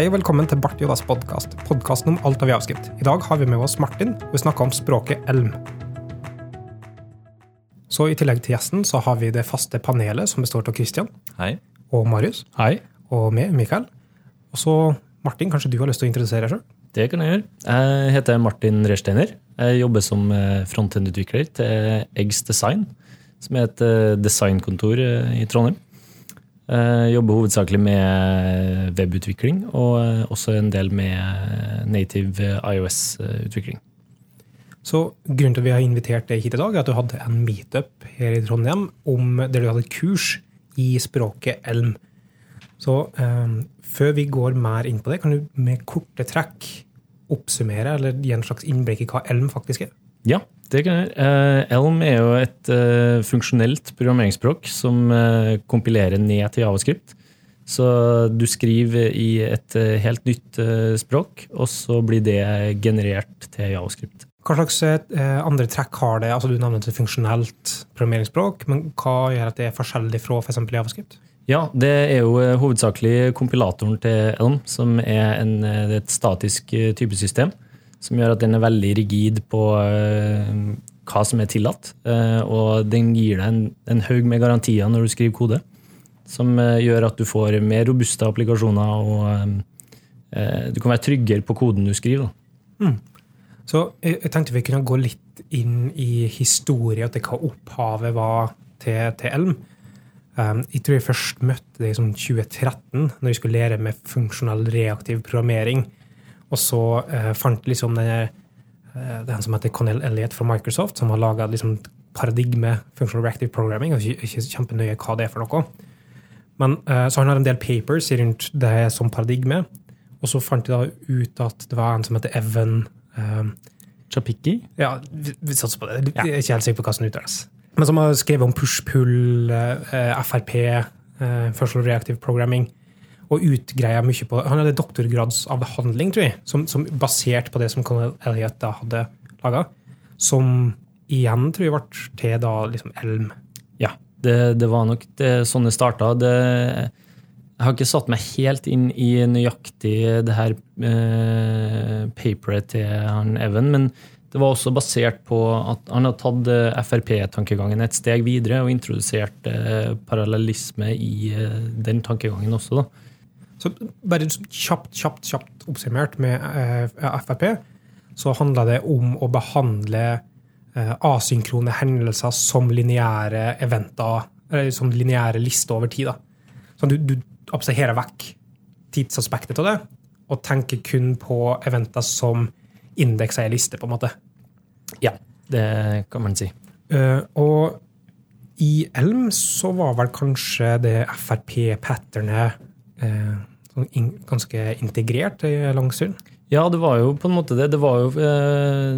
Hei og velkommen til Bart Jodas podkast, podkasten om alt av javskrift. I dag har vi med oss Martin, og vi snakker om språket elm. Så i tillegg til gjesten så har vi det faste panelet, som består av Christian Hei. og Marius, Hei. og meg, Mikael. Og så Martin, kanskje du har lyst til å introdusere deg sjøl? Det kan jeg gjøre. Jeg heter Martin Rersteiner. Jeg jobber som eh, frontend-utvikler til Eggs Design, som er et eh, designkontor eh, i Trondheim. Jeg jobber hovedsakelig med webutvikling, og også en del med native IOS-utvikling. Så grunnen til at vi har invitert deg hit i dag, er at du hadde en meetup her i Trondheim om, der du hadde et kurs i språket elm. Så eh, før vi går mer inn på det, kan du med korte trekk oppsummere eller gi en slags innblikk i hva elm faktisk er? Ja, det kan jeg. Eh, Elm er jo et eh, funksjonelt programmeringsspråk som eh, kompilerer ned til javascript. Så du skriver i et helt nytt språk, og så blir det generert til javascript. Hva slags eh, andre trekk har det? Altså Du nevner et funksjonelt programmeringsspråk, men hva gjør at det er forskjellig fra f.eks. For javascript? Ja, det er jo hovedsakelig kompilatoren til Elm, som er en, er et statisk typesystem. Som gjør at den er veldig rigid på eh, hva som er tillatt. Eh, og den gir deg en, en haug med garantier når du skriver kode. Som eh, gjør at du får mer robuste applikasjoner, og du kan være tryggere på koden du skriver. Mm. Så jeg, tenkte vi kunne gå litt inn i historien til hva opphavet var til, til Elm. Um, jeg tror jeg først møtte det i sånn 2013, når jeg skulle lære med funksjonell reaktiv programmering. Og så eh, fant liksom denne, den som heter Connell Elliot fra Microsoft, som har laga liksom, paradigme functional reactive programming. og ikke, ikke kjempenøye hva det er for noe. Men, eh, så han har en del papers rundt det som paradigme. Og så fant de da ut at det var en som heter Evan Chapicki? Chapiki? ja, vi, vi satser på det. Jeg er ikke helt sikker på hva som uttales. Men som har skrevet om push-pull, eh, Frp, eh, Functional Reactive Programming, og utgreia mye på Han hadde doktorgradsavhandling, tror jeg, som, som basert på det som Conal Elliot da hadde laga, som igjen tror jeg ble til da liksom Elm. Ja, det, det var nok det, sånn det starta. Jeg har ikke satt meg helt inn i nøyaktig det her eh, paperet til han Evan, men det var også basert på at han har tatt eh, Frp-tankegangen et steg videre og introdusert eh, parallellisme i eh, den tankegangen også. Da. Så bare kjapt, kjapt, kjapt oppsummert med eh, Frp, så handla det om å behandle eh, asynkrone hendelser som lineære eventer, eller som lineære lister over tid. Da. Så du, du abstraherer vekk tidsaspektet av det, og tenker kun på eventer som indekser i liste, på en måte. Ja, det kan man si. Eh, og i Elm så var vel kanskje det Frp-patternet uh, ganske integrert i lang stund? Ja, det var jo på en måte det. det var jo, eh,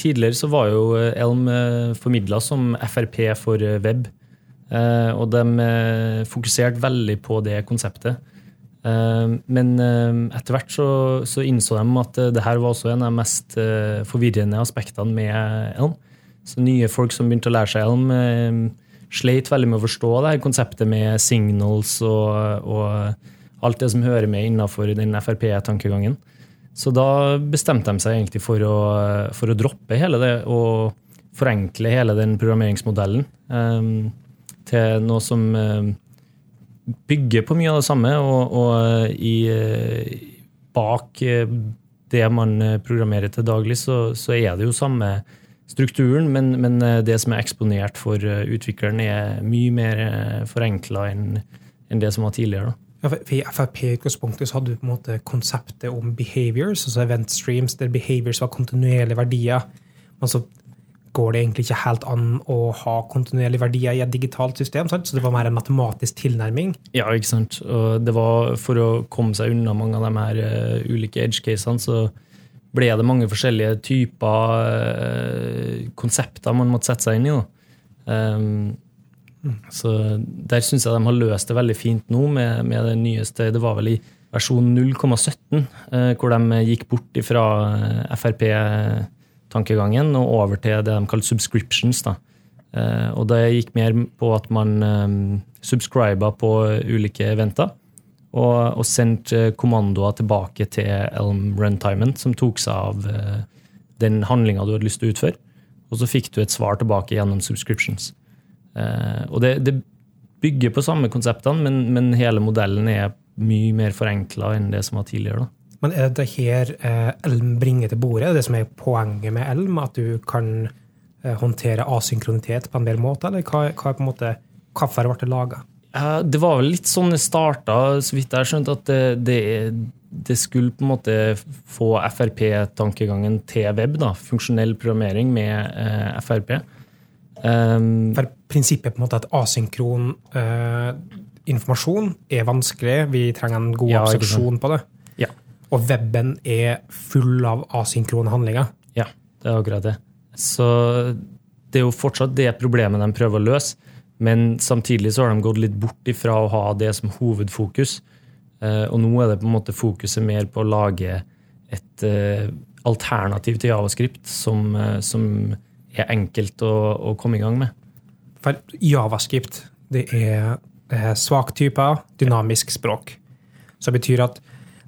tidligere så var jo Elm eh, formidla som Frp for eh, web. Eh, og de eh, fokuserte veldig på det konseptet. Eh, men eh, etter hvert så, så innså de at eh, det her var også en av de mest eh, forvirrende aspektene med Elm. Så nye folk som begynte å lære seg Elm, eh, sleit veldig med å forstå det her konseptet med signals og, og alt det som hører med innafor den Frp-tankegangen. Så da bestemte de seg egentlig for å, for å droppe hele det og forenkle hele den programmeringsmodellen um, til noe som um, bygger på mye av det samme, og, og i, eh, bak eh, det man eh, programmerer til daglig, så, så er det jo samme strukturen, men, men eh, det som er eksponert for eh, utvikleren, er mye mer forenkla enn enn det som var tidligere. Da. I Frp i utgangspunktet hadde du på en måte konseptet om behaviors, altså event streams, der behaviors var kontinuerlige verdier. Men så går det egentlig ikke helt an å ha kontinuerlige verdier i et digitalt system. Sant? Så det var mer en matematisk tilnærming. Ja, ikke sant. Og det var for å komme seg unna mange av de her uh, ulike edge-casene, så ble det mange forskjellige typer uh, konsepter man måtte sette seg inn i. Da. Um, så der syns jeg de har løst det veldig fint nå med, med det nyeste. Det var vel i versjon 0,17 uh, hvor de gikk bort fra Frp-tankegangen og over til det de kaller subscriptions. da. Uh, og det gikk mer på at man subscriba på ulike eventer. og, og sendt eh, kommandoer tilbake til Elm runtimen, som tok seg av eh, den handlinga du hadde lyst til å utføre. Og så fikk du et svar tilbake gjennom subscriptions. Eh, og det, det bygger på samme konseptene, men, men, hele modellen er mye mer forenkla enn det som var tidligere. Da. Men er det her eh, Elm bringer til bordet, det som er poenget med Elm? At du kan eh, håndtere asynkronitet på en bedre måte, eller hva, hva er på en måte, hvorfor ble det laga? Det var vel litt sånn det starta, så vidt jeg har skjønt, at det, det, det, skulle på en måte få Frp-tankegangen til web. da, Funksjonell programmering med Frp. Um, For prinsippet på en måte at asynkron uh, informasjon er vanskelig, vi trenger en god ja, absorpsjon på det. Ja. Og weben er full av asynkrone handlinger. Ja, det er akkurat det. Så det er jo fortsatt det problemet de prøver å løse. Men samtidig så har de gått litt bort ifra å ha det som hovedfokus. Eh, og nå er det på en måte fokuset mer på å lage et uh, alternativ til Javascript som, eh, som er enkelt å, å, komme i gang med. For Javascript det er, er svaktyper, dynamisk språk. Så det betyr at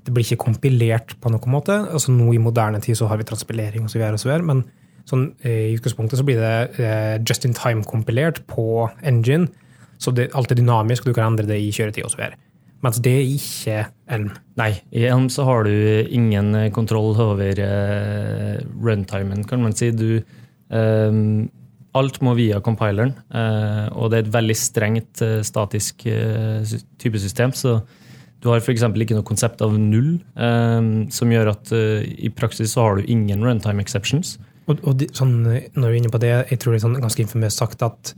det blir ikke kompilert på noen måte. Altså Nå i moderne tid så har vi transpilering osv., men Sånn, I utgangspunktet så blir det eh, just in time-kompilert på engine. Så det, alt er dynamisk, og du kan endre det i kjøretid osv. Mens det er ikke Elm. Nei, i Elm så har du ingen kontroll over uh, runtimen, kan man si. Du, um, alt må via compileren, uh, og det er et veldig strengt uh, statisk typesystem. Så du har f.eks. ikke noe konsept av null, som gjør at i praksis så har du ingen runtime exceptions. Og, og de, sånn, når du er inne på det, jeg tror det er sånn ganske informert sagt at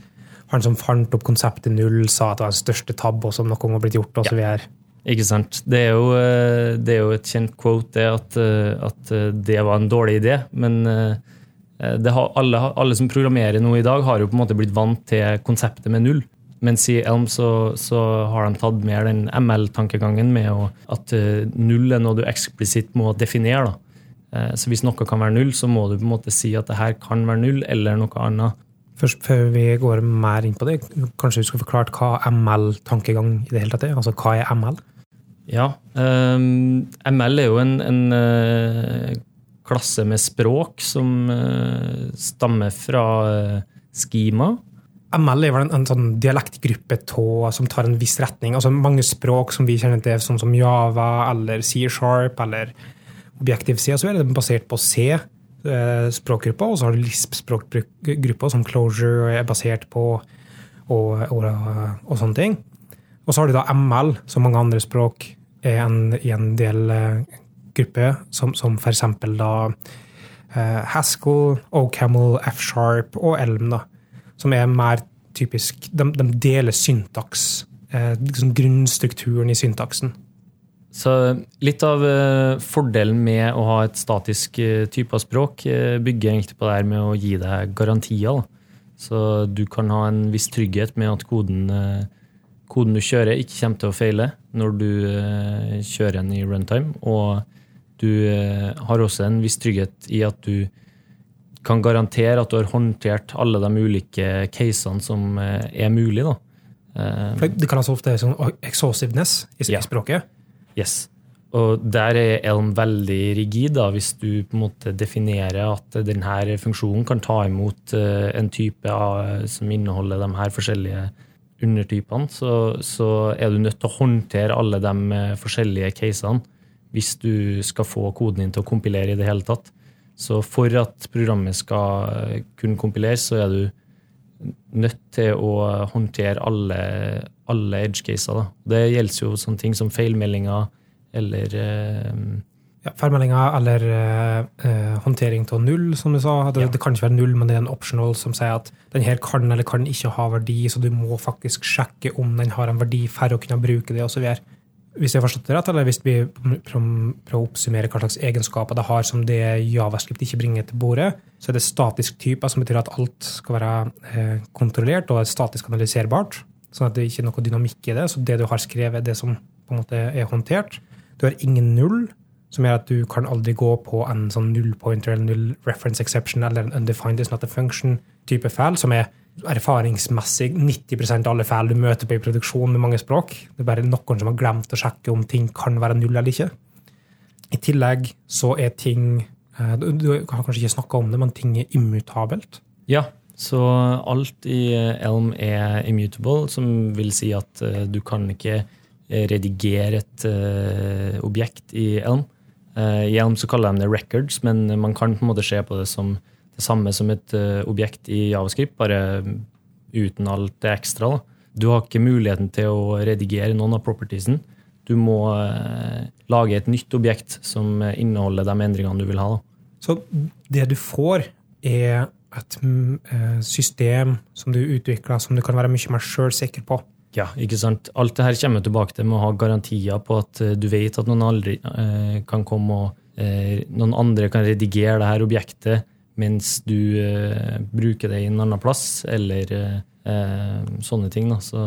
han som fant opp konseptet null, sa at det var den største tabbe som noe må har blitt gjort. og så ja. videre. Ikke sant. Det er, jo, eh, det er jo, et kjent quote, det at, eh, at, eh, det var en dårlig idé. Men har, alle, alle, som programmerer noe i dag, har jo på en måte blitt vant til konseptet med null. Mens i Elm så, så har de tatt mer den ML-tankegangen med å, at null er noe du eksplisitt må definere. da. Eh, så hvis noe kan være null, så må du på en måte si at det her kan være null, eller noe annet. Først Før vi går mer inn på det, kanskje du skulle forklart hva ML-tankegang i det hele tatt er? Altså hva er ML? Ja, um, eh, ML er jo en, en klasse med språk som uh, stammer fra uh, schema. ML er vel en, en sånn dialektgruppe tå, som tar en viss retning. Altså Mange språk som vi kjenner til, sånn som Java eller C-sharp eller Objektiv-C, så er det basert på C, eh, språkgruppa, og så har du LISP-språkgruppa, som Closure er basert på, og, og, og, sånne ting. Og så har du da ML, som mange andre språk er en, i en del grupper, som, som for eksempel da eh, Haskell, OCamel, F-sharp og Elm, da, som er mer typisk De, de deler syntaks, eh, liksom grunnstrukturen i syntaksen. Så litt av uh, fordelen med å ha et statisk uh, type av språk uh, bygger egentlig på det her med å gi deg garantier. Da. Så du kan ha en viss trygghet med at koden, koden, du kjører, ikke kommer til å feile når du kjører den i runtime. Og du har også en viss trygghet i at du kan garantere at du har håndtert alle de ulike casene som er mulig. Da. Det kalles ofte sånn exhaustiveness i språket. Ja. Yes. Og der er Elm veldig rigid, da, hvis du på en måte definerer at denne funksjonen kan ta imot eh, en type av, som inneholder de her forskjellige undertypene, så, så, er du nødt til å håndtere alle de eh, forskjellige casene hvis du skal få koden din til å kompilere i det hele tatt. Så for at programmet skal eh, kunne kompileres, så er du nødt til å håndtere alle, alle edge-caser. Det gjelder jo sånne ting som feilmeldinger eller eh, ja, Feilmeldinger eller eh, håndtering av null, som du sa. Det, ja. det, kan ikke være null, men det er en optional som sier at den her kan eller kan ikke ha verdi, så du må faktisk sjekke om den har en verdi for å kunne bruke det, osv. Hvis jeg har forstått det rett, eller hvis vi prøver å oppsummere hva slags egenskaper det har som det Javascript ikke bringer til bordet, så er det statisk type, som betyr at alt skal være kontrollert og statisk analyserbart sånn at det ikke er noe dynamikk i det. Så det du har skrevet, er det som på en måte er håndtert. Du har ingen null, som gjør at du kan aldri gå på en sånn null pointer eller null reference exception eller en undefined is not a function-type feil, som er erfaringsmessig 90% av alle feil du møter på i produksjon med mange språk. Det er bare noen som har glemt å sjekke om ting kan være null eller ikke. I tillegg så er ting eh, Du har kanskje ikke snakka om det, men ting er immutabelt. Ja, så alt i Elm er immutable, som vil si at eh, du kan ikke redigere et objekt i Elm. I Elm så kaller de det records, men man kan på en måte se på det som det samme som et uh, objekt i Javascript, bare uten alt det ekstra. Da. Du har ikke muligheten til å redigere noen av propertiesen. Du må lage et nytt objekt som inneholder de endringene du vil ha. Da. Så det du får, er et system som du utvikler som du kan være mye mer sjølsikker på. Ja, ikke sant. Alt det her kommer tilbake til med å ha garantier på at du vet at noen aldri kan komme og noen andre kan redigere det her objektet mens du bruker det i en annen plass, eller sånne ting. Da. Så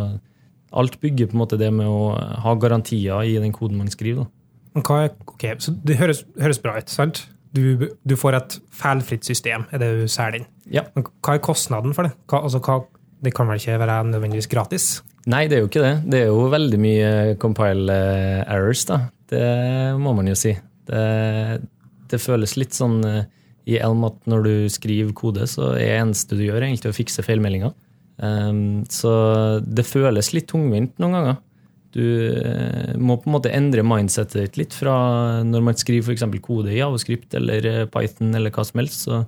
alt bygger på en måte det med å ha garantier i den koden man skriver. Er, ok, så Det høres, høres bra ut, sant? Du, du, får et feilfritt system, er det du ser den. Ja. Men hva er kostnaden for det? Hva, altså, hva, det kan vel ikke være nødvendigvis gratis? Nei, det er jo ikke det. Det er jo veldig mye compile eh, errors, da. Det må man jo si. Det, det føles litt sånn eh, i Elm at når du skriver kode, så er det eneste du gjør, egentlig å fikse feilmeldinger. Um, så det føles litt tungvint noen ganger. Du uh, må på en måte endre mindsetet ditt litt fra når man skriver f.eks. kode i Javascript eller Python eller hva som helst, så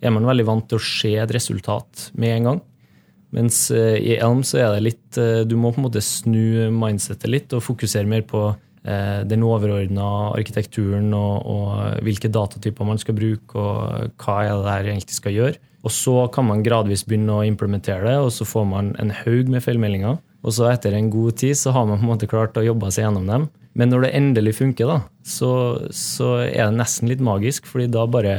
er man veldig vant til å se et resultat med en gang. Mens uh, i Elm så er det litt uh, Du må på en måte snu mindsettet litt og fokusere mer på eh, den overordna arkitekturen og, og, hvilke datatyper man skal bruke, og hva er det her egentlig skal gjøre. Og så kan man gradvis begynne å implementere det, og så får man en haug med feilmeldinger. Og så etter en god tid så har man på en måte klart å jobbe seg gjennom dem. Men når det endelig funker, da, så, så er det nesten litt magisk, fordi da bare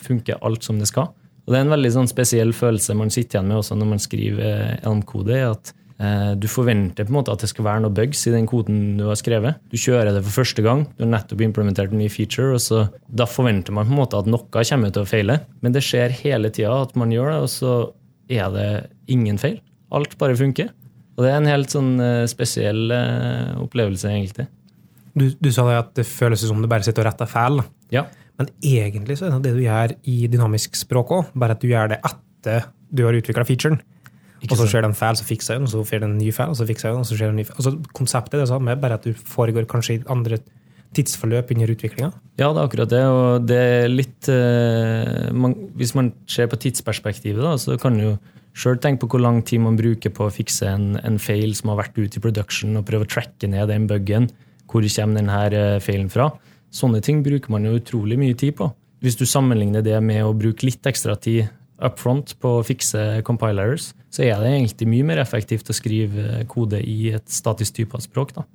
funker alt som det skal. Og det er en veldig sånn spesiell følelse man sitter igjen med også når man skriver Elm-kode. at eh, Du forventer på en måte at det skal være noe bugs i den koden du har skrevet. Du kjører det for første gang, du har nettopp implementert en ny feature, og så, da forventer man på en måte at noe kommer til å feile. Men det skjer hele tida at man gjør det, og så er det ingen feil. Alt bare funker. Og det er en helt sånn eh, spesiell eh, opplevelse, egentlig. Du, du sa at det føles som du bare sitter og retter feil. Ja. Men egentlig så er det det du gjør i dynamisk språk òg, bare at du gjør det etter du har utvikla featuren. Og så skjer det en feil, så fikser jeg den, og så skjer det en ny feil, og så fikser jeg den, og så skjer det en ny feil. Altså, konseptet er det samme, bare at du foregår kanskje i andre tidsforløp under utviklinga? Ja, det er akkurat det. Og det er litt eh, man, Hvis man ser på tidsperspektivet, da, så kan du jo sjøl tenke på hvor lang tid man bruker på å fikse en, en feil som har vært ute i production, og prøve å tracke ned den bugen. Hvor kommer denne eh, feilen fra? Sånne ting bruker man jo utrolig mye tid på. Hvis du sammenligner det med å bruke litt ekstra tid up front på å fikse compilers, så er det egentlig mye mer effektivt å skrive kode i et statisk type av språk. da.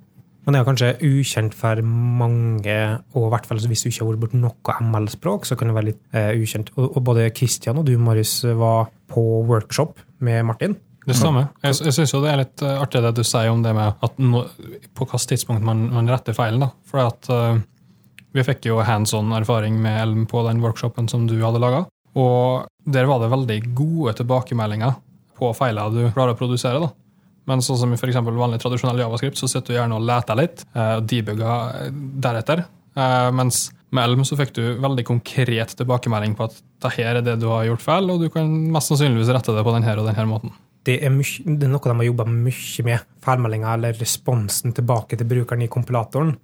Men det er kanskje ukjent for mange, og i hvert fall hvis du ikke har vært borti noe ML-språk, så kan det være litt eh, ukjent. Og, og, både Christian og du, Marius, var på workshop med Martin. Det stemmer. Jeg, jeg syns det er litt eh, artig det du sier om det med at no, på hvilket tidspunkt man, man retter feilen. da. For at uh, vi fikk jo hands on erfaring med Elm på den workshopen som du hadde laga. Og der var det veldig gode tilbakemeldinger på feiler du klarer å produsere. da. Men sånn som i for vanlig tradisjonell javascript, så sitter du gjerne og leter litt, eh, og debugger deretter. Eh, mens med Elm så fikk du veldig konkret tilbakemelding på at det her er det du har gjort feil, og du kan mest sannsynligvis rette det på denne og denne måten. Det er, mye, det er noe de har jobba mye med. Feilmeldinga eller responsen tilbake til brukeren i kompilatoren.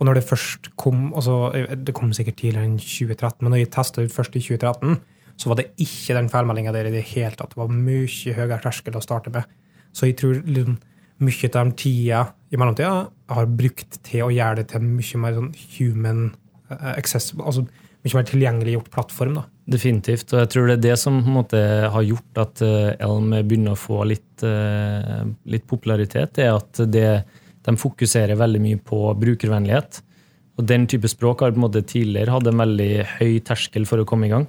Og når det først kom altså Det kom sikkert tidligere enn 2013, men når jeg testa ut først i 2013, så var det ikke den feilmeldinga der i det hele tatt. Det var mye høyere terskel å starte med. Så jeg tror liksom, mye av den tida i mellomtida har brukt til å gjøre det til mye mer sånn human eh, accessible, altså mye mer tilgjengeliggjort plattform. da. Definitivt. Og jeg tror det er det som en måte har gjort at eh, Elm begynner å få litt, eh, litt popularitet. er at det de fokuserer veldig mye på brukervennlighet. Og Den type språk har på en måte tidligere hatt en veldig høy terskel for å komme i gang.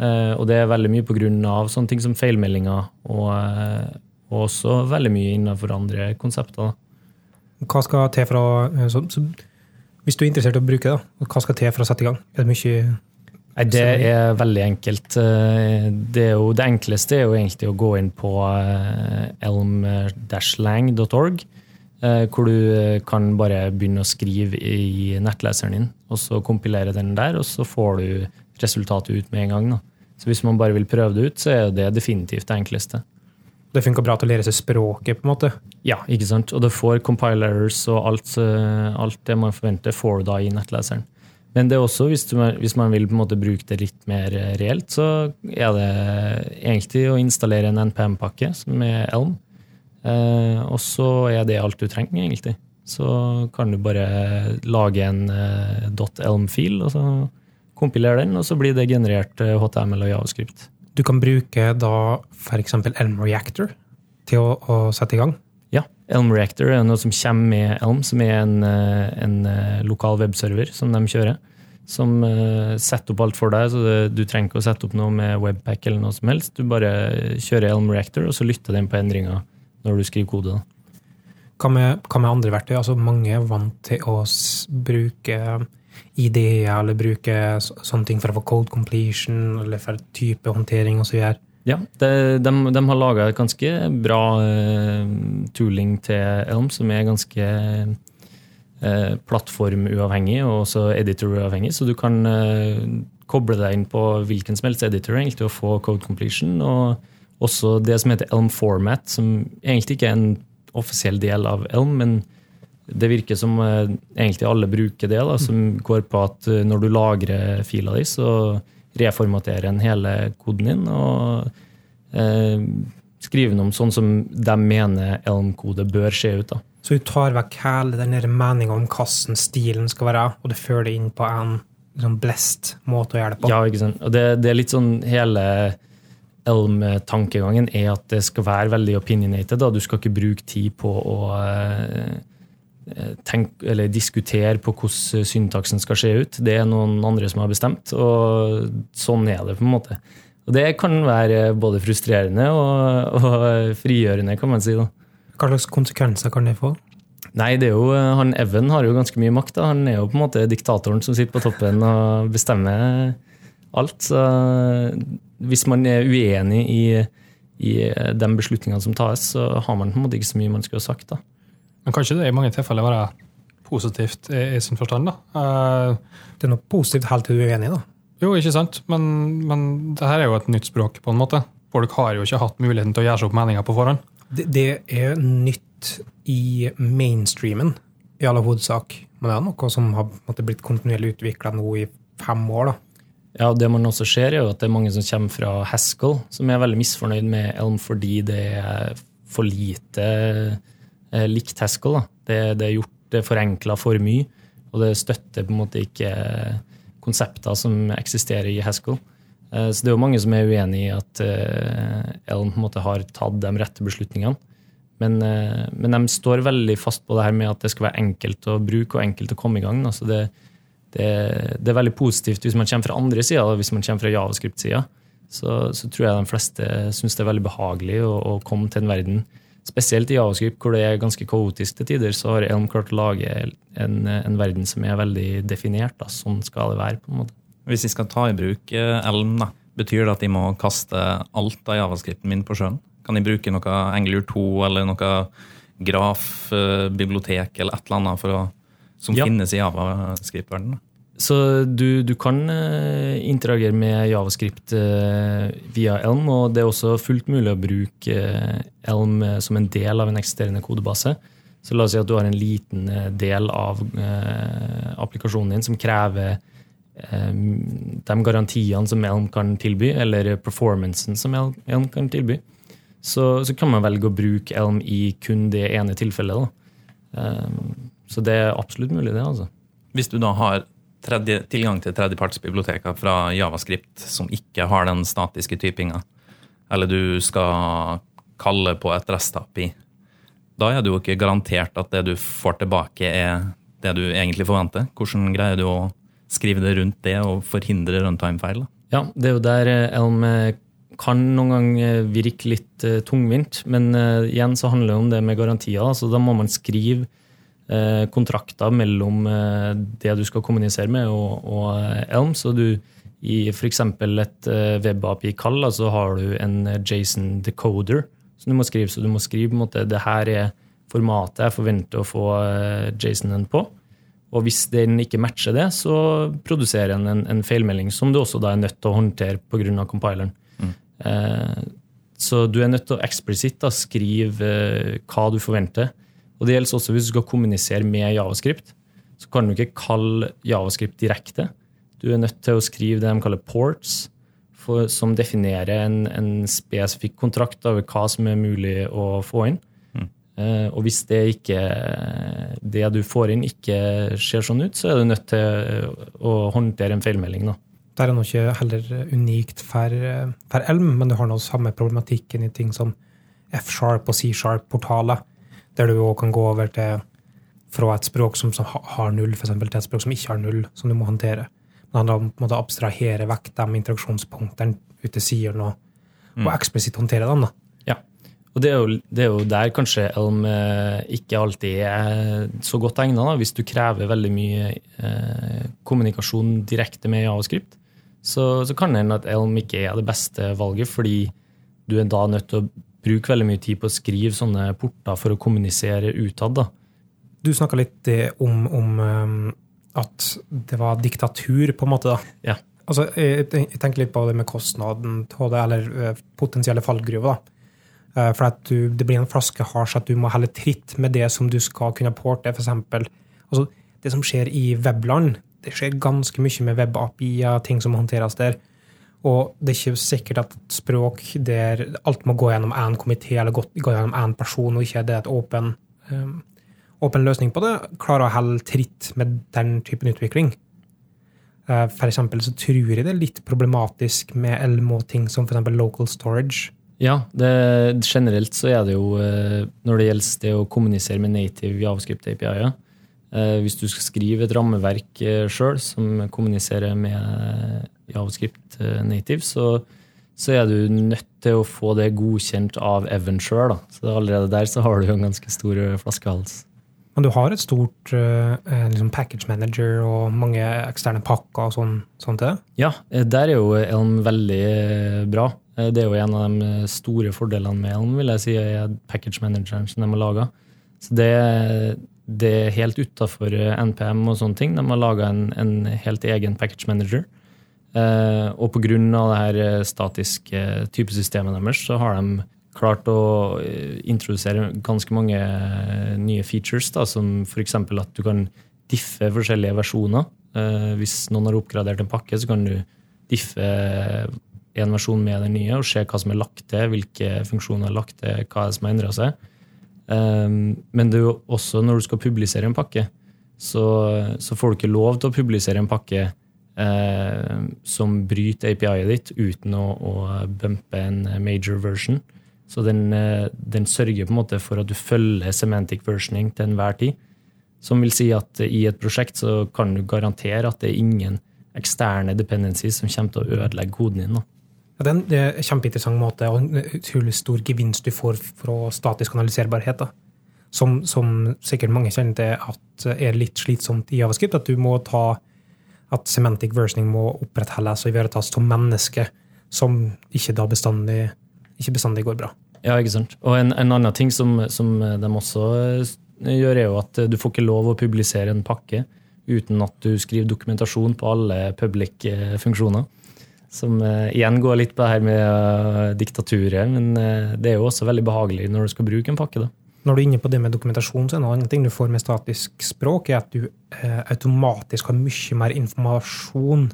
Eh, og det er veldig mye pga. sånne ting som feilmeldinger, og, eh, og, også veldig mye innenfor andre konsepter. Hva skal til for å så, så, Hvis du er interessert i å bruke det, hva skal til for å sette i gang? Er det mye Nei, Det er veldig enkelt. Eh, det, jo, det enkleste er jo egentlig å gå inn på eh, elm-lang.org, eh, hvor du kan bare begynne å skrive i nettleseren din, og så kompilere den der, og så får du resultatet ut med en gang. Da. Så hvis man bare vil prøve det ut, så er det definitivt det enkleste. Det funker bra til å lære seg språket, på en måte? Ja, ikke sant. Og det får compilers og alt, alt det man forventer, får du da i nettleseren. Men det er også, hvis, du, hvis, man vil bruke det litt mer reelt, så er det egentlig å installere en NPM-pakke som er Elm. Eh, og så er det alt du trenger, egentlig. Så kan du bare lage en eh, .elm-fil, og så kompilere den, og så blir det generert HTML eh, og javascript. Du kan bruke da f.eks. Elm Reactor til å, å sette i gang? Ja. Elm Reactor er noe som kommer med Elm, som er en, eh, en eh, lokal webserver som de kjører. Som setter opp alt for deg, så du trenger ikke å sette opp noe med webpack. eller noe som helst. Du bare kjører Elm Reactor, og så lytter den på endringer når du skriver kode. Hva med, hva med andre verktøy? Altså, mange er vant til å bruke ideer, eller bruke sånne ting for å få code completion, eller for type håndtering osv. Ja, det, de, de har laga et ganske bra uh, tooling til Elm, som er ganske uh, plattformuavhengig og også editoruavhengig. Så du kan uh, koble deg inn på hvilken som helst editor egentlig, og få code completion. Og også det som heter Elm Format, som egentlig ikke er en offisiell del av Elm, men det virker som egentlig alle bruker det, da, som går på at når du lagrer fila di, så reformaterer en hele koden din og eh, skriver den om sånn som de mener Elm-kode bør se ut. da. Så du tar vekk hele den meninga om hvordan stilen skal være, og du fører det inn på en liksom blest måte å gjøre det på? Ja, ikke sant. Og det, det er litt sånn hele Elm-tankegangen er at det skal være veldig opinionated. Da. Du skal ikke bruke tid på å eh, Eh, tenk, eller diskutere på hvordan syntaksen skal se ut. Det er noen andre som har bestemt, og sånn er det. på en måte. Og Det kan være både frustrerende og, og frigjørende, kan man si. da. Hva slags konsekvenser kan det få? Nei, det er jo, han Evan har jo ganske mye makt. Da. Han er jo på en måte diktatoren som sitter på toppen og bestemmer alt. Så hvis man er uenig i, i de beslutningene som tas, så har man på en måte ikke så mye man skulle ha sagt. da. Men kan ikke det i mange tilfeller være positivt i, i sin forstand? da? Uh, det er noe positivt helt til du er uenig, da. Jo, ikke sant, men, men det her er jo et nytt språk, på en måte. Folk har jo ikke hatt muligheten til å gjøre seg opp meninger på forhånd. Det, det er nytt i mainstreamen, i all hovedsak. Men det er noe som har måtte, blitt kontinuerlig utvikla nå i fem år. da. Ja, Det man også ser, er jo at det er mange som kommer fra Haskell, som er veldig misfornøyd med Elm fordi det er for lite Eh, likt Haskell. Det, det, er gjort det forenkla for mye, og det støtter på en måte ikke konsepter som eksisterer i Haskell. Eh, så det er jo mange som er uenig i at eh, Elm på en måte har tatt de rette beslutningene. Men, men, de står veldig fast på det her med at det skal være enkelt å bruke og enkelt å komme i gang. Altså det, det, det, er veldig positivt hvis man kommer fra andre sida, hvis man kommer fra javascript-sida. Så, så, tror jeg de fleste syns det er veldig behagelig å, å komme til en verden Spesielt i Javascript, hvor det er ganske kaotisk til tider, så har Elm klart å lage en, en, verden som er veldig definert. Da. Sånn skal det være. på en måte. Hvis jeg skal ta i bruk eh, Elm, da, betyr det at jeg må kaste alt av javascripten min på sjøen? Kan jeg bruke noe Angular 2 eller noe grafbibliotek eller et eller annet å, som ja. finnes i javascript-verdenen? Så du, du, kan uh, interagere med Javascript uh, via Elm, og det er også fullt mulig å bruke uh, Elm som en del av en eksisterende kodebase. Så la oss si at du har en liten del av applikasjonen din som krever de garantiene som Elm kan tilby, eller performancen som Elm kan tilby. Så, så kan man velge å bruke Elm i kun det ene tilfellet. så det er absolutt mulig, det. altså. Hvis du da har tredje, tilgang til tredjepartsbiblioteker fra Javascript som ikke har den statiske typinga, eller du skal kalle på et restapi, da er det jo ikke garantert at det du får tilbake, er det du egentlig forventer. Hvordan greier du å skrive det rundt det og forhindre runtime-feil? Ja, det er jo der eh, Elm eh, kan noen ganger virke litt tungvint, men igjen så handler det om det med garantier. så Da må man skrive eh, kontrakter mellom eh, det du skal kommunisere med, og, og eh, Elm. Så du i f.eks. et eh, web-API-kall så har du en Jason decoder som du må skrive. Så du må skrive på en måte, det her er formatet jeg forventer å få Jason-en på. Og hvis den ikke matcher det, så produserer den en, en feilmelding som du også da er nødt til å håndtere pga. compileren. Mm. Eh, så du er nødt til å eksplisitt da, skrive eh, hva du forventer. Og det gjelder også hvis du skal kommunisere med Javascript. Så kan du ikke kalle Javascript direkte. Du er nødt til å skrive det de kaller ports, for, som definerer en, en spesifikk kontrakt over hva som er mulig å få inn. Eh, og hvis det ikke det du får inn, ikke ser sånn ut, så er du nødt til å håndtere en feilmelding. da. Det er nå ikke heller unikt for, for Elm, men du har nå samme problematikken i ting som F-sharp og C-sharp-portaler, der du òg kan gå over til fra et språk som, som har null, for eksempel, til et språk som ikke har null, som du må håndtere. Men det handler om å abstrahere vekk de interaksjonspunktene ute i sidene og, og eksplisitt håndtere dem. da. Ja, og det er, jo, det er jo der kanskje Elm eh, ikke alltid er så godt egna. Hvis du krever veldig mye eh, kommunikasjon direkte med Javascript, så, så kan det hende at Elm ikke er det beste valget, fordi du er da nødt til å bruke veldig mye tid på å skrive sånne porter for å kommunisere utad. da. Du snakka litt eh, om, om um, at det var diktatur, på en måte. da. Ja. Altså, jeg, jeg tenker litt på det med kostnaden av det, eller potensielle fallgruver. da. For at du, det blir en flaskehals at du må helle tritt med det som du skal kunne porte. For eksempel, altså, det som skjer i webland, det skjer ganske mye med web-API-er, ting som håndteres der. Og det er ikke sikkert at et språk der alt må gå gjennom én komité eller gå, gjennom én person, og ikke det er et åpen, um, løsning på det, klarer å holde tritt med den typen utvikling. Uh, for eksempel så tror jeg det er litt problematisk med LMO-ting som eksempel local storage. Ja, det, generelt så er det jo eh, Når det gjelder det å kommunisere med native javascript API-er eh, Hvis du skal skrive et rammeverk sjøl som kommuniserer med javascript native, så, så, er du nødt til å få det godkjent av Evan sjøl. Så allerede der så har du jo en ganske stor flaskehals. Men du har et stort uh, liksom package manager og mange eksterne pakker og sånn, sånt til? Ja, der er jo Elm veldig bra. Det er jo en av de store fordelene med Elm, vil jeg si, er package manageren som de har laga. Så det, det, er helt utafor NPM og sånne ting. De har laga en, en, helt egen package manager. Eh, og pga. det her statiske typesystemet deres, så har de klart å introdusere ganske mange nye features, da, som f.eks. at du kan diffe forskjellige versjoner. Eh, hvis noen har oppgradert en pakke, så kan du diffe en versjon med den nye og se hva som er lagt til, hvilke funksjoner er lagt til, hva som har endra seg. Um, men det er jo også når du skal publisere en pakke, så, så får du ikke lov til å publisere en pakke uh, som bryter API-et ditt uten å, å, bumpe en major version. Så den, uh, den, sørger på en måte for at du følger semantic versioning til enhver tid. Som vil si at i et prosjekt så kan du garantere at det er ingen eksterne dependencies som kommer til å ødelegge koden din. Da. Ja, det er en kjempeinteressant måte og en utrolig stor gevinst du får fra statisk analyserbarhet. Som, som, sikkert mange kjenner til at er litt slitsomt i Javascript. At du må ta at semantic versioning må opprettholdes og ivaretas av mennesker som ikke bestandig, ikke bestandig går bra. Ja, ikke sant. Og en, en annen ting som, som, de også gjør, er jo at du får ikke lov å publisere en pakke uten at du skriver dokumentasjon på alle public eh, funksjoner. Som uh, igjen går litt på det her med uh, diktaturet. Men uh, det er jo også veldig behagelig når du skal bruke en pakke. da. Når du er inne på det med dokumentasjon, så er en annen ting du får med statisk språk, er at du automatisk har mye mer informasjon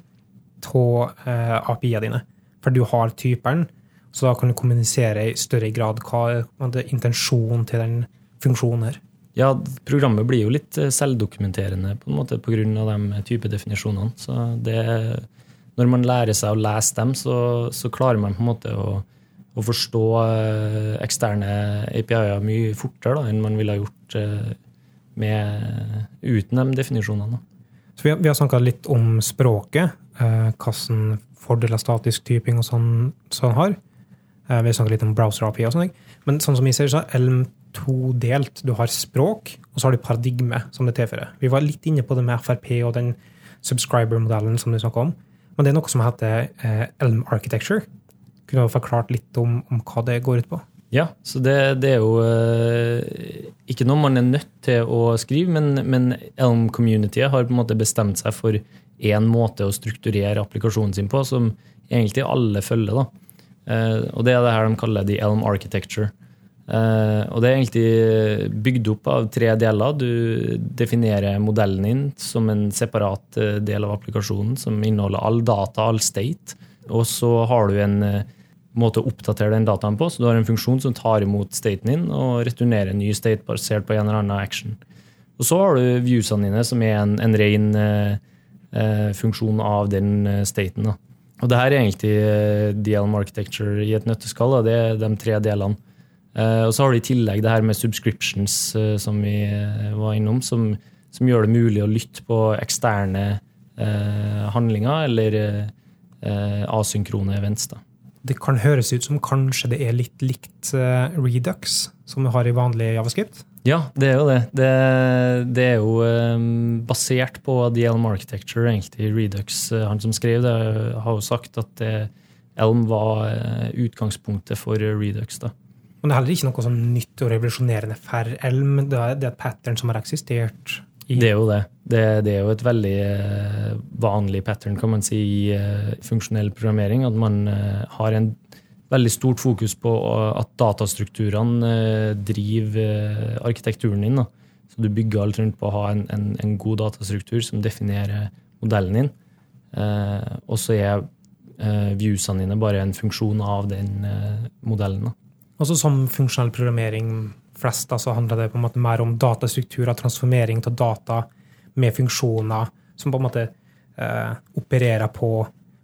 av API-ene dine. For du har typeren, så da kan du kommunisere i større grad hva er intensjonen til den funksjonen her. Ja, programmet blir jo litt selvdokumenterende på en måte pga. de type definisjonene. Så det når man lærer seg å lese dem, så, så klarer man på en måte å, å forstå eh, eksterne API-er mye fortere da, enn man ville ha gjort eh, med, uten de definisjonene. Så vi har, vi har snakka litt om språket, eh, hvilke fordeler statisk typing og sånn, sånn har. Vi har snakka litt om browser-API og sånn. Men sånn som vi ser, så er Elm todelt. Du har språk, og så har du paradigme som det tilfører. Vi var litt inne på det med FRP og den subscriber-modellen som du snakka om. Men det er noe som heter Elm Architecture. Kunne du forklart litt om, om, hva det går ut på? Ja, så det, det er jo eh, ikke noe man er nødt til å skrive, men, men Elm-communityet har på en måte bestemt seg for én måte å strukturere applikasjonen sin på, som egentlig alle følger. da. Eh, og det er det her de kaller the Elm Architecture. Uh, og det er egentlig bygd opp av tre deler. Du definerer modellen din som en separat del av applikasjonen som inneholder all data, all state. Og så har du en måte å oppdatere den dataen på. Så du har en funksjon som tar imot staten din og returnerer en ny state basert på en eller annen action. Og så har du viewsene dine, som er en, en ren funksjon av den staten. Da. Og det her er egentlig DLM Architecture i et nøtteskall. Det er de tre delene. Uh, og så har du i tillegg det her med subscriptions, som vi var innom, som, som, gjør det mulig å lytte på eksterne handlinger eller asynkrone events. Da. Det kan høres ut som kanskje det er litt likt Redux, som vi har i vanlig javascript? Ja, det er jo det. Det, det er jo um, basert på DLM Architecture, egentlig. Redux, han som skrev det, har jo sagt at det, Elm var utgangspunktet for Redux. da. Men det er heller ikke noe sånn nytt og revolusjonerende for Elm. Det er, det er et pattern som har eksistert. I det er jo det. det. det. er jo et veldig uh, vanlig pattern kan man si, i uh, funksjonell programmering. At man uh, har en veldig stort fokus på at datastrukturene driver arkitekturen din. Da. Så du bygger alt rundt på å ha en, en, en god datastruktur som definerer modellen din. og så er viewsene dine bare en funksjon av den modellen. Da. Også som funksjonell programmering flest, så handler det på en måte mer om datastrukturer, transformering av data med funksjoner som på en måte eh, opererer på,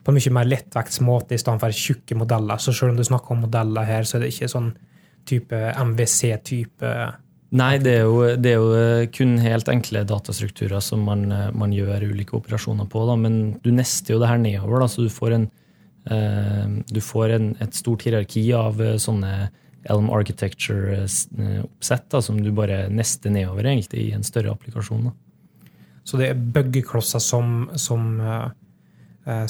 på en mye mer lettvektsmåte i stedet for tjukke modeller. Så selv om du snakker om modeller her, så er det ikke sånn type MWC-type Nei, det er, jo, det er, jo, eh, kun helt enkle datastrukturer som man, eh, man gjør ulike operasjoner på. Da. Men du nester jo det her nedover, da, så du får, en, eh, du får en, et stort hierarki av eh, sånne Elm Architecture-oppsett eh, som du bare nester nedover egentlig i en større applikasjon. Da. Så det er buggeklosser som, som uh,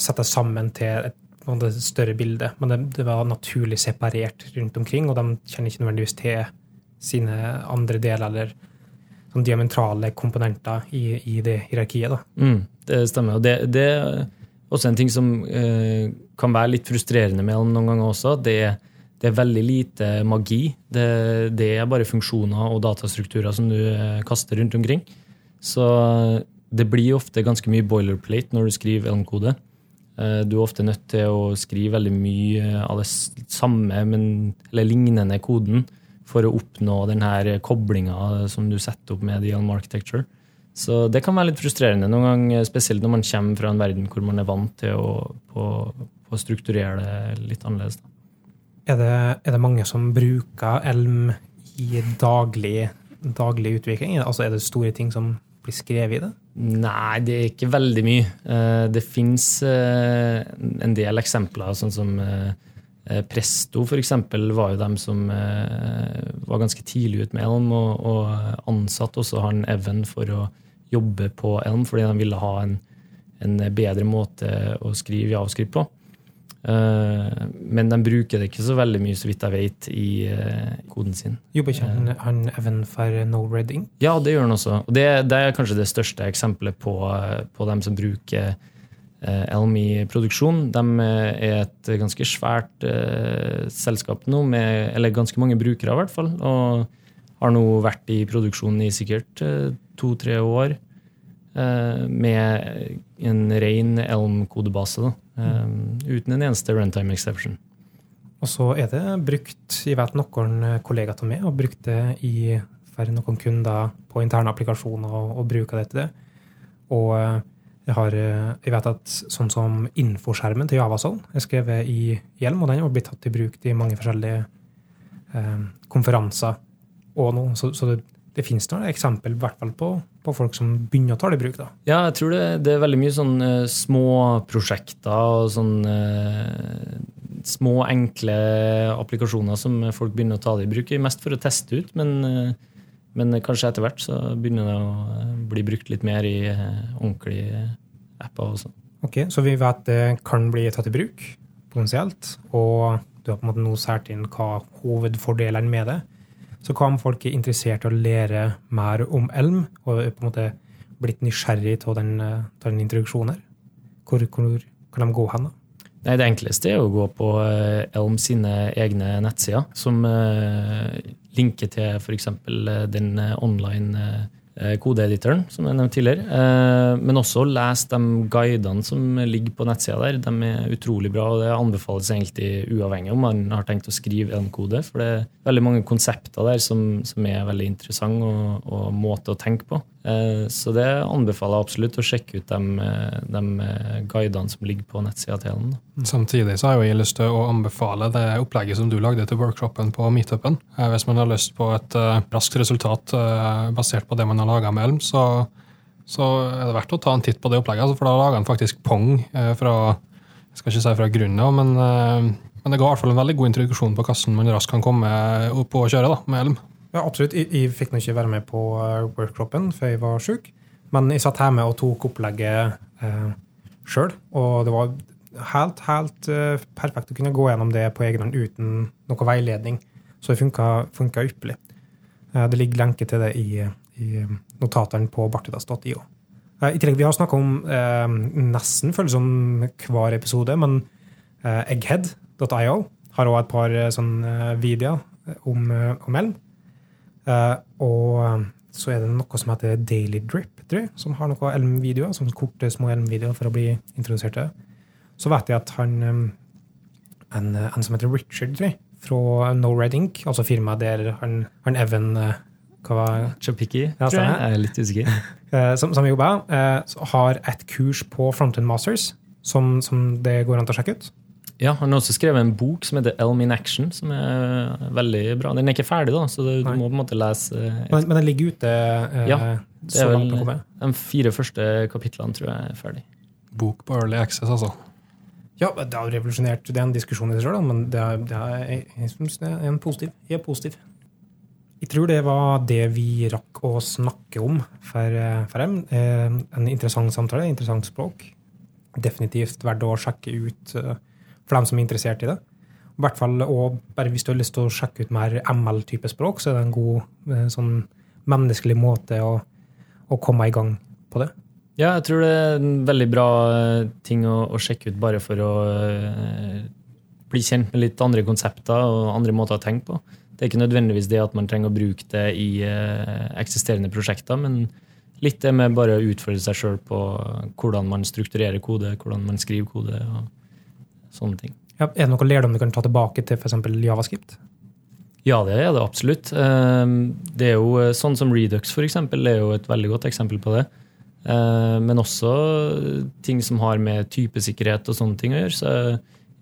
setter sammen til et, et større bilde, men det, det, var naturlig separert rundt omkring, og de kjenner ikke nødvendigvis til sine andre deler eller sånn diametrale komponenter i, i det hierarkiet. Mm, det stemmer. og det, det, er også en ting som uh, kan være litt frustrerende med noen ganger også. det er det er veldig lite magi. Det, det, er bare funksjoner og datastrukturer som du eh, kaster rundt omkring. Så det blir ofte ganske mye boilerplate når du skriver Elm-kode. Eh, du er ofte nødt til å skrive veldig mye av det samme, men, eller lignende koden for å oppnå denne koblinga som du setter opp med Elm Architecture. Så det kan være litt frustrerende noen gang, spesielt når man kommer fra en verden hvor man er vant til å, på, på strukturere det litt annerledes. Da. Er det, er det, mange som bruker Elm i daglig, daglig utvikling? Altså Er det store ting som blir skrevet i det? Nei, det er ikke veldig mye. Eh, det fins eh, en del eksempler, sånn som eh, Presto f.eks. var jo dem som var ganske tidlig ut med Elm, og, og ansatte også han Even for å jobbe på Elm, fordi de ville ha en, en bedre måte å skrive javascript på. Eh, men de bruker det ikke så veldig mye, så vidt jeg vet, i eh, koden sin. Jobber ikke han, eh. han even for No Reading? Ja, det gjør han også. Og det, det er kanskje det største eksempelet på, på dem som bruker Elm i produksjon. De er et ganske svært uh, selskap nå, med, eller ganske mange brukere i hvert fall. Og har nå vært i produksjon i sikkert uh, to-tre år. Uh, med en ren Elm-kodebase. Um, uten en eneste runtime exception. Og så er det brukt Jeg vet noen kollegaer av meg har brukt det i, for noen kunder på interne applikasjoner og, og bruker det til det. Og eh, jeg, har, eh, jeg vet at sånn som infoskjermen til Javasol er skrevet i Hjelm, og den har blitt tatt i bruk i mange forskjellige eh, konferanser og noe. Så, så det, det finnes noen eksempel i hvert fall på, på, folk som begynner å ta det i bruk. da. Ja, jeg tror det, det er veldig mye sånn uh, små prosjekter og sånn uh, små, enkle applikasjoner som folk begynner å ta det i bruk. Mest for å teste ut, men, eh, men kanskje etter hvert så begynner det å eh, bli brukt litt mer i eh, ordentlige apper også. Ok, Så vi vet det kan bli tatt i bruk, potensielt, og du har på en måte nå sært inn hva hovedfordelene med det. Så hva om folk er interessert i å lære mer om Elm, og er på en måte blitt nysgjerrig av den, den introduksjonen her? Hvor, hvor kan de gå hen? da? Nei, Det enkleste er å gå på Elm sine egne nettsider, som linker til f.eks. den online Eh, kodeeditoren, som jeg nevnte tidligere. Eh, men også les de guidene som ligger på nettsida der. De er utrolig bra, og det anbefales egentlig uavhengig om man har tenkt å skrive en kode. For det er veldig mange konsepter der som, som er veldig interessante, og, og måte å tenke på. Eh, så det anbefaler jeg absolutt å sjekke ut de, de guidene som ligger på nettsida til den. Samtidig så har jeg lyst til å anbefale det opplegget som du lagde til workshopen på meetupen. Hvis man har lyst på et raskt resultat basert på det man har laga med Elm, så, så, er det verdt å ta en titt på det opplegget. For da lager han faktisk Pong eh, fra jeg skal ikke si fra grunnen av, men, eh, men, det ga i hvert fall en veldig god introduksjon på hvordan man raskt kan komme opp og kjøre da, med Elm. Ja, absolutt. Jeg, jeg fikk nå ikke være med på uh, workshopen, før jeg var sjuk. Men jeg satt hjemme og tok opplegget eh, sjøl, og det var helt, helt uh, perfekt å kunne gå gjennom det på egen hånd uten noe veiledning. Så det funka ypperlig. Uh, det ligger lenke til det i, i notatene på bartidas.io. Eh, I tillegg, Vi har snakka om eh, nesten føles som hver episode, men eh, egghead.io har òg et par eh, eh, videoer om, om elm. Eh, og så er det noe som heter Daily Drip, tror jeg, som har noen elmvideoer. Sånne korte, små elmvideoer for å bli introdusert til det. Så vet jeg at han en, en som heter Richard, tror jeg, fra No Red Ink, altså firmaet der han, han Evan hva var Chapiki, ja, jeg. er litt usikker. Eh, som, som jobber, eh, har et kurs på Frontend Masters som, som, det går an å sjekke ut. Ja, Han har også skrevet en bok som heter Elm in Action, som er veldig bra. Den er ikke ferdig, da, så du Nei. må på en måte lese et... men, men, den ligger ute eh, ja, det er vel De fire første kapitlene tror jeg er ferdig. Bok på Early Access, altså? Ja, det har revolusjonert. Det er en diskusjon i seg sjøl, men det er, det er, jeg, syns det er en positiv. Jeg er positiv. Jeg tror det var det vi rakk å snakke om for, eh, for dem. Eh, en interessant samtale, interessant språk. Definitivt verdt å sjekke ut eh, for dem som er interessert i det. I hvert fall, og bare Hvis du har lyst til å sjekke ut mer ML-type språk, så er det en god sånn menneskelig måte å, å, komme i gang på det. Ja, jeg tror det er en veldig bra ting å, å sjekke ut bare for å uh, bli kjent med litt andre konsepter og andre måter å tenke på. Det er ikke nødvendigvis det at man trenger å bruke det i uh, eksisterende prosjekter, men litt det med bare å utfordre seg sjøl på hvordan man strukturerer kode, hvordan man skriver kode og sånne ting. Ja, er det noe lærdom du kan ta tilbake til f.eks. Javascript? Ja, det er det absolutt. Ehm, det er jo eh, Sånn som Redux for eksempel, er jo et veldig godt eksempel på det. Ehm, men også ting som har med typesikkerhet og sånne ting å gjøre. så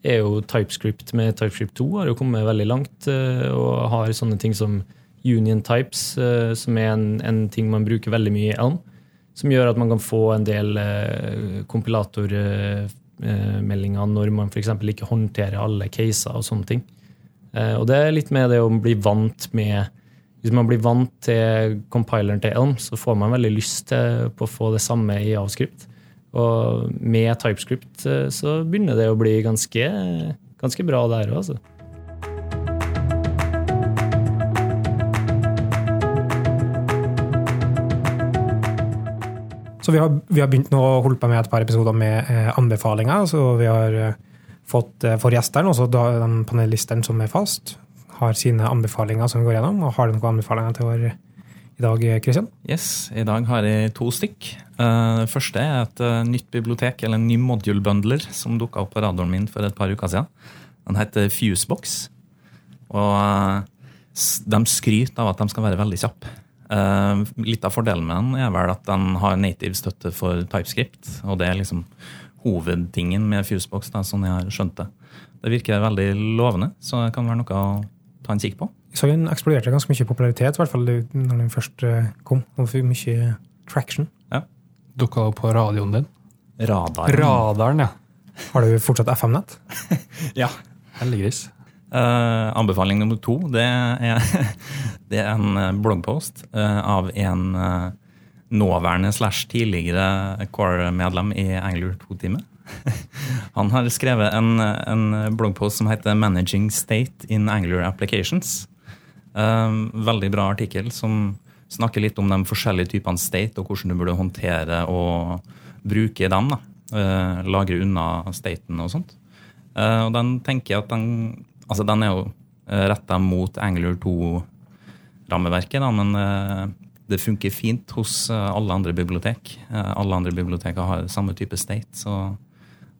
er jo TypeScript med TypeScript 2 har jo kommet veldig langt eh, og har sånne ting som union types, eh, som er en, en ting man bruker veldig mye i Elm. Som gjør at man kan få en del eh, kompilatormeldinger når man f.eks. ikke håndterer alle caser og sånne ting. Og det er litt med det å bli vant med Hvis man blir vant til compileren til Elm, så får man veldig lyst til på å få det samme i Avskript. Og med TypeScript eh, så begynner det å bli ganske, ganske bra der òg, altså. Så vi har, vi har, begynt nå å holde på med et par episoder med eh, anbefalinger. Så vi har eh, fått eh, for gjestene, også da, de panelistene som er fast, har sine anbefalinger som vi går gjennom. Og har du noen anbefalinger til vår i dag, Kristian? Yes, I dag har jeg to stykk. Eh, det første er et eh, nytt bibliotek, eller en ny module-bundler, som dukka opp på radaren min for et par uker siden. Den heter Fusebox. Og eh, de skryter av at de skal være veldig kjappe. Litt av fordelen med den er vel at den har native støtte for TypeScript. Og det er liksom hovedtingen med Fusebox, da, sånn jeg har skjønt det. Det virker veldig lovende, så det kan være noe å ta en kikk på. Så den eksploderte ganske mye popularitet, i hvert fall når den først eh, kom. Og fikk mye traction. Ja. Dukka opp på radioen din? Radaren. Radaren, ja. Har du fortsatt FM-nett? ja. Heldiggris. Eh, anbefaling nummer to det er, det er en eh, bloggpost uh, av en uh, nåværende slash tidligere core-medlem i Angler 2-teamet. Han har skrevet en, en bloggpost som heter 'Managing State in Angler Applications'. Veldig bra artikkel som snakker litt om de forskjellige typene state, og hvordan du burde håndtere og bruke dem. da. Lagre unna staten og sånt. Og den tenker jeg at den Altså, den er jo uh, retta mot Angler 2-rammeverket, men eh, det funker fint hos eh, alle andre bibliotek. Eh, alle andre biblioteker har samme type state, så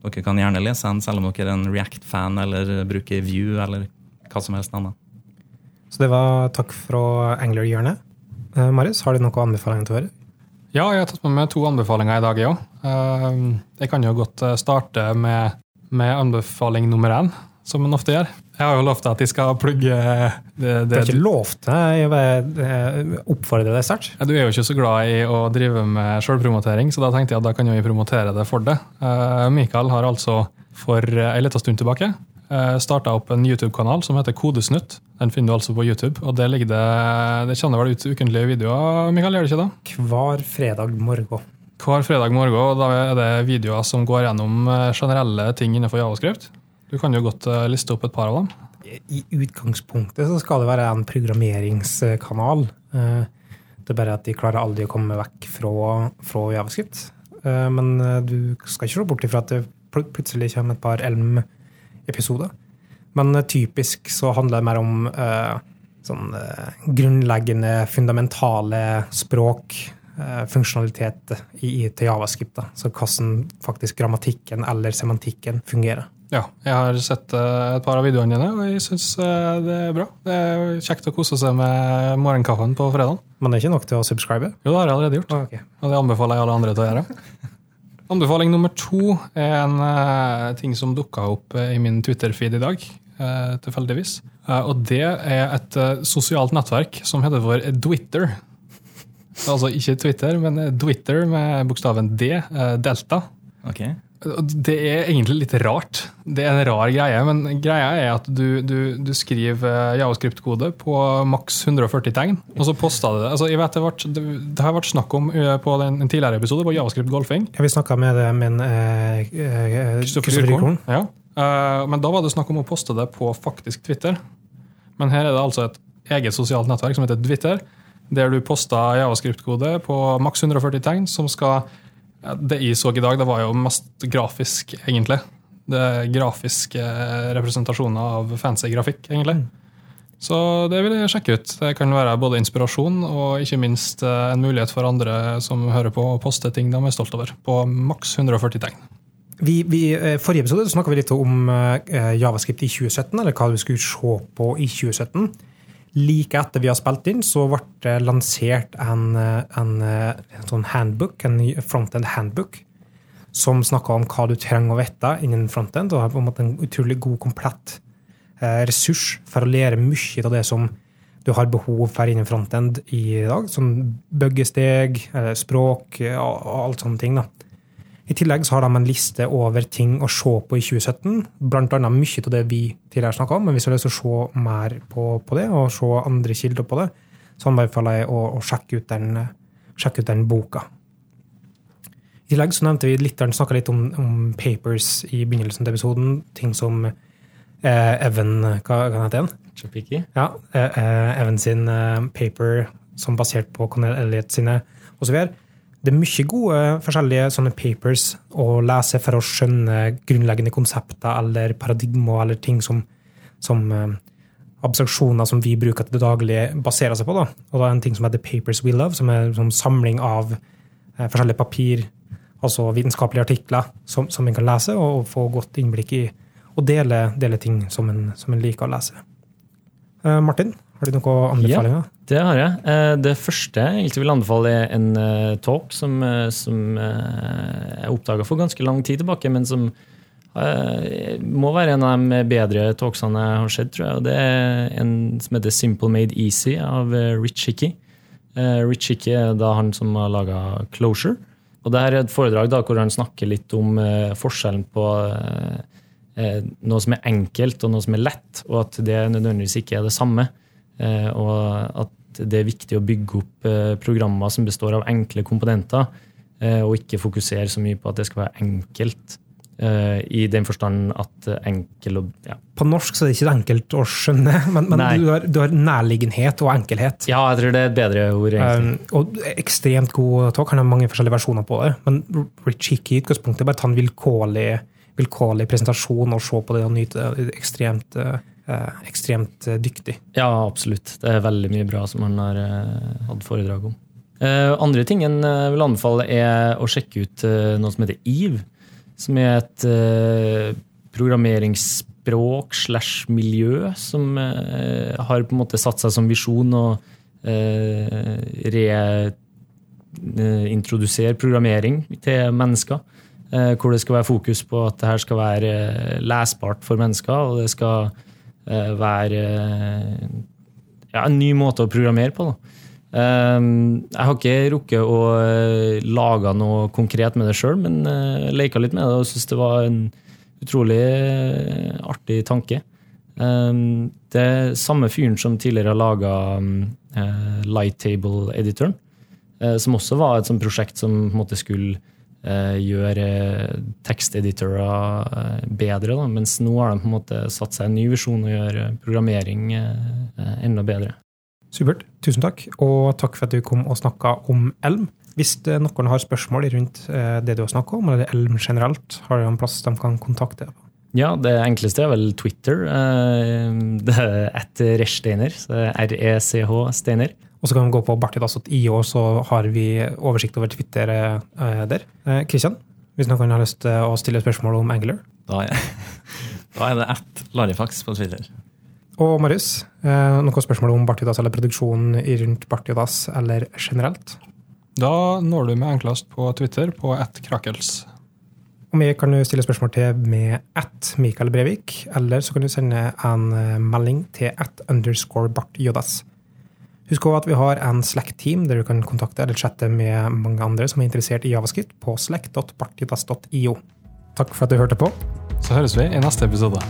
dere kan gjerne lese den selv om dere er en React-fan eller bruker View eller hva som helst annet. Så det var takk fra Angler-hjørnet. Eh, Marius, har du noen anbefalinger til å høre? Ja, jeg har tatt med meg to anbefalinger i dag, jeg òg. Jeg kan jo godt eh, starte med, med anbefaling nummer én, som en ofte gjør. Jeg har jo lovt at de skal plugge det, Det det er ikke lovt. Jeg vil eh, oppfordre deg sterkt. Du er jo ikke så glad i å drive med sjølpromotering, så da tenkte jeg at da kan vi promotere det for deg. Eh, Mikael har altså for ei lita stund tilbake starta opp en YouTube-kanal som heter Kodesnutt. Den finner du altså på YouTube. og Det ligger det, det kjenner vel ut ukentlige videoer, Mikael, gjør det ikke det? Hver fredag morgen. Hver fredag morgen, og da er det videoer som går gjennom eh, generelle ting innenfor javascript. Du kan jo godt eh, liste opp et par av dem. I utgangspunktet så skal det være en programmeringskanal. Eh, Det er bare at de klarer aldri å komme vekk fra, fra javascript. Eh, Men du skal ikke se bort ifra at det plutselig kommer et par Elm-episoder. Men typisk så handler det mer om sånn grunnleggende, fundamentale språk, funksjonalitet til javascript. Da. Så hvordan faktisk grammatikken eller semantikken fungerer. Ja, jeg har sett eh, et par av videoene dine, og jeg syns det er bra. Det er kjekt å kose seg med morgenkaffen på fredag. Men det er ikke nok til å subscribe. Jo, det har jeg allerede gjort. Ah, ok. Og det anbefaler jeg alle andre til å gjøre. Anbefaling nummer to er en uh, ting som dukka opp uh, i min Twitter-feed i dag, uh, tilfeldigvis. Eh, og det er et eh, sosialt nettverk som heter for Twitter. Altså ikke Twitter, men Twitter med bokstaven D, eh, delta. Ok. Det er egentlig litt rart. Det er en rar greie, men greia er at du, du, du skriver eh, javascript-kode på maks 140 tegn, og så poster du det. Altså, jeg vet det, ble, det, det har vært snakk om eh, på den, en tidligere episode på javascript golfing. Ja, vi snakka med min Kristoffer eh, eh, Ryrkorn. Ja. Eh, men da var det snakk om å poste det på faktisk Twitter. Men her er det altså et eget sosialt nettverk som heter Twitter, der du poster javascript-kode på maks 140 tegn, som skal Det jeg så i dag, det var jo mest grafisk, egentlig. Det er grafiske representasjoner av fancy grafikk, egentlig. Så det vil jeg sjekke ut. Det kan være både inspirasjon og ikke minst eh, en mulighet for andre som hører på, å poste ting de er stolt over, på maks 140 tegn. Vi, vi, eh, forrige episode snakka vi litt om eh, javascript i 2017, eller hva vi skulle se på i 2017. Like etter vi har spilt inn, så ble det lansert en, en, en sånn handbook, en frontend handbook, som snakka om hva du trenger å vite innen frontend, og er på en måte en utrolig god, komplett eh, ressurs for å lære mye av det som du har behov for innen frontend i dag, som byggesteg, eh, språk eh, og alt sånne ting. da. I tillegg så har de en liste over ting å se på i 2017, blant annet mye av det vi tidligere snakka om. Men hvis du har lyst til å se mer på, på det, og se andre kilder på det, så anbefaler jeg å, å sjekke, ut den, sjekke ut den boka. I tillegg så nevnte vi litt, snakka litt om, om papers i begynnelsen til episoden. Ting som eh, Evan Hva hva heter han? Chapiki. Ja, eh, eh, Evan sin eh, paper som basert på Cornel Elliot sine osv. Det er mye gode forskjellige sånne papers å lese for å skjønne grunnleggende konsepter eller paradigmer eller ting som, som eh, abstraksjoner som vi bruker til det daglige, baserer seg på. Da. Og da er en ting som heter Papers We Love, som er en sånn samling av eh, forskjellige papir, altså vitenskapelige artikler, som, som en kan lese og, få godt innblikk i, og dele, dele ting som en, som en liker å lese. Eh, Martin, har du noen anbefalinger? Det har jeg. Eh, Det første jeg egentlig vil anbefale, er en eh, talk som, eh, som jeg oppdaga for ganske lang tid tilbake, men som må være en av de bedre talksene jeg har sett, tror jeg. Det er en som heter Simple Made Easy av Rich Hickey. Rich Hickey er da han som har laga Closure. Og det her er et foredrag da, hvor han snakker litt om forskjellen på noe som er enkelt og noe som er lett, og at det nødvendigvis ikke er det samme. Eh, og at det er viktig å bygge opp eh, programmer som består av enkle komponenter, eh, og ikke fokusere så mye på at det skal være enkelt. eh, I den forstand at enkel og ja. På norsk så er det ikke enkelt å skjønne, men, men du, har, du har nærliggenhet og enkelhet. ja, jeg tror det er et bedre ord. egentlig. Um, og ekstremt god talk. Han har mange forskjellige versjoner på det. Men Rich Hickey i utgangspunktet er bare ta en vilkårlig, vilkårlig presentasjon og se på det og nyte det. Ekstremt, ekstremt eh, dyktig. Ja, absolutt. Det er veldig mye bra som han har eh, hatt foredrag om. Eh, andre tingen jeg vil anbefale, er å sjekke ut eh, noe som heter EVE. Som er et eh, programmeringsspråk slash miljø som eh, har på en måte satt seg som visjon å eh, reintrodusere programmering til mennesker. Eh, hvor det skal være fokus på at det her skal være eh, lesbart for mennesker, og det skal eh, være eh, ja, en ny måte å programmere på. Da. Eh, jeg har ikke rukket å eh, lage noe konkret med det sjøl, men leka litt med det og syns det var en utrolig eh, artig tanke. Eh, det er samme fyren som tidligere har laga Lighttable-editoren, eh, som også var et sånt prosjekt som skulle eh, gjøre teksteditorer eh, bedre. Da. Mens nå har de på en måte satt seg en ny visjon og gjøre programmering eh, enda bedre. Supert. Tusen takk. Og takk for at du kom og snakka om Elm. Hvis noen har spørsmål rundt eh, det du har snakka om, eller Elm generelt, har du en plass de kan kontakte deg på? Ja, det enkleste er vel Twitter. eh, Det er at rechsteiner. R-E-C-H Steiner. Og så kan vi gå på bartidas.io, så har vi oversikt over Twitter eh, der. Christian, Kristian, hvis noen har lyst til å stille spørsmål om Angular. Da er, da er det ett Larifax på Twitter. Og Marius, eh, noen spørsmål om Bartidas eller produksjonen rundt Bartidas eller generelt? Da når du meg enklest på Twitter på attkrakels. Og meg kan du stille spørsmål til med at Mikael Brevik, eller så kan du sende en eh, melding til at underscore bartjodas. Husk også at vi har en Slack-team der du kan kontakte eller chatte med mange andre som er interessert i javascript på slack.partitas.io. Takk for at du hørte på. Så høres vi i neste episode.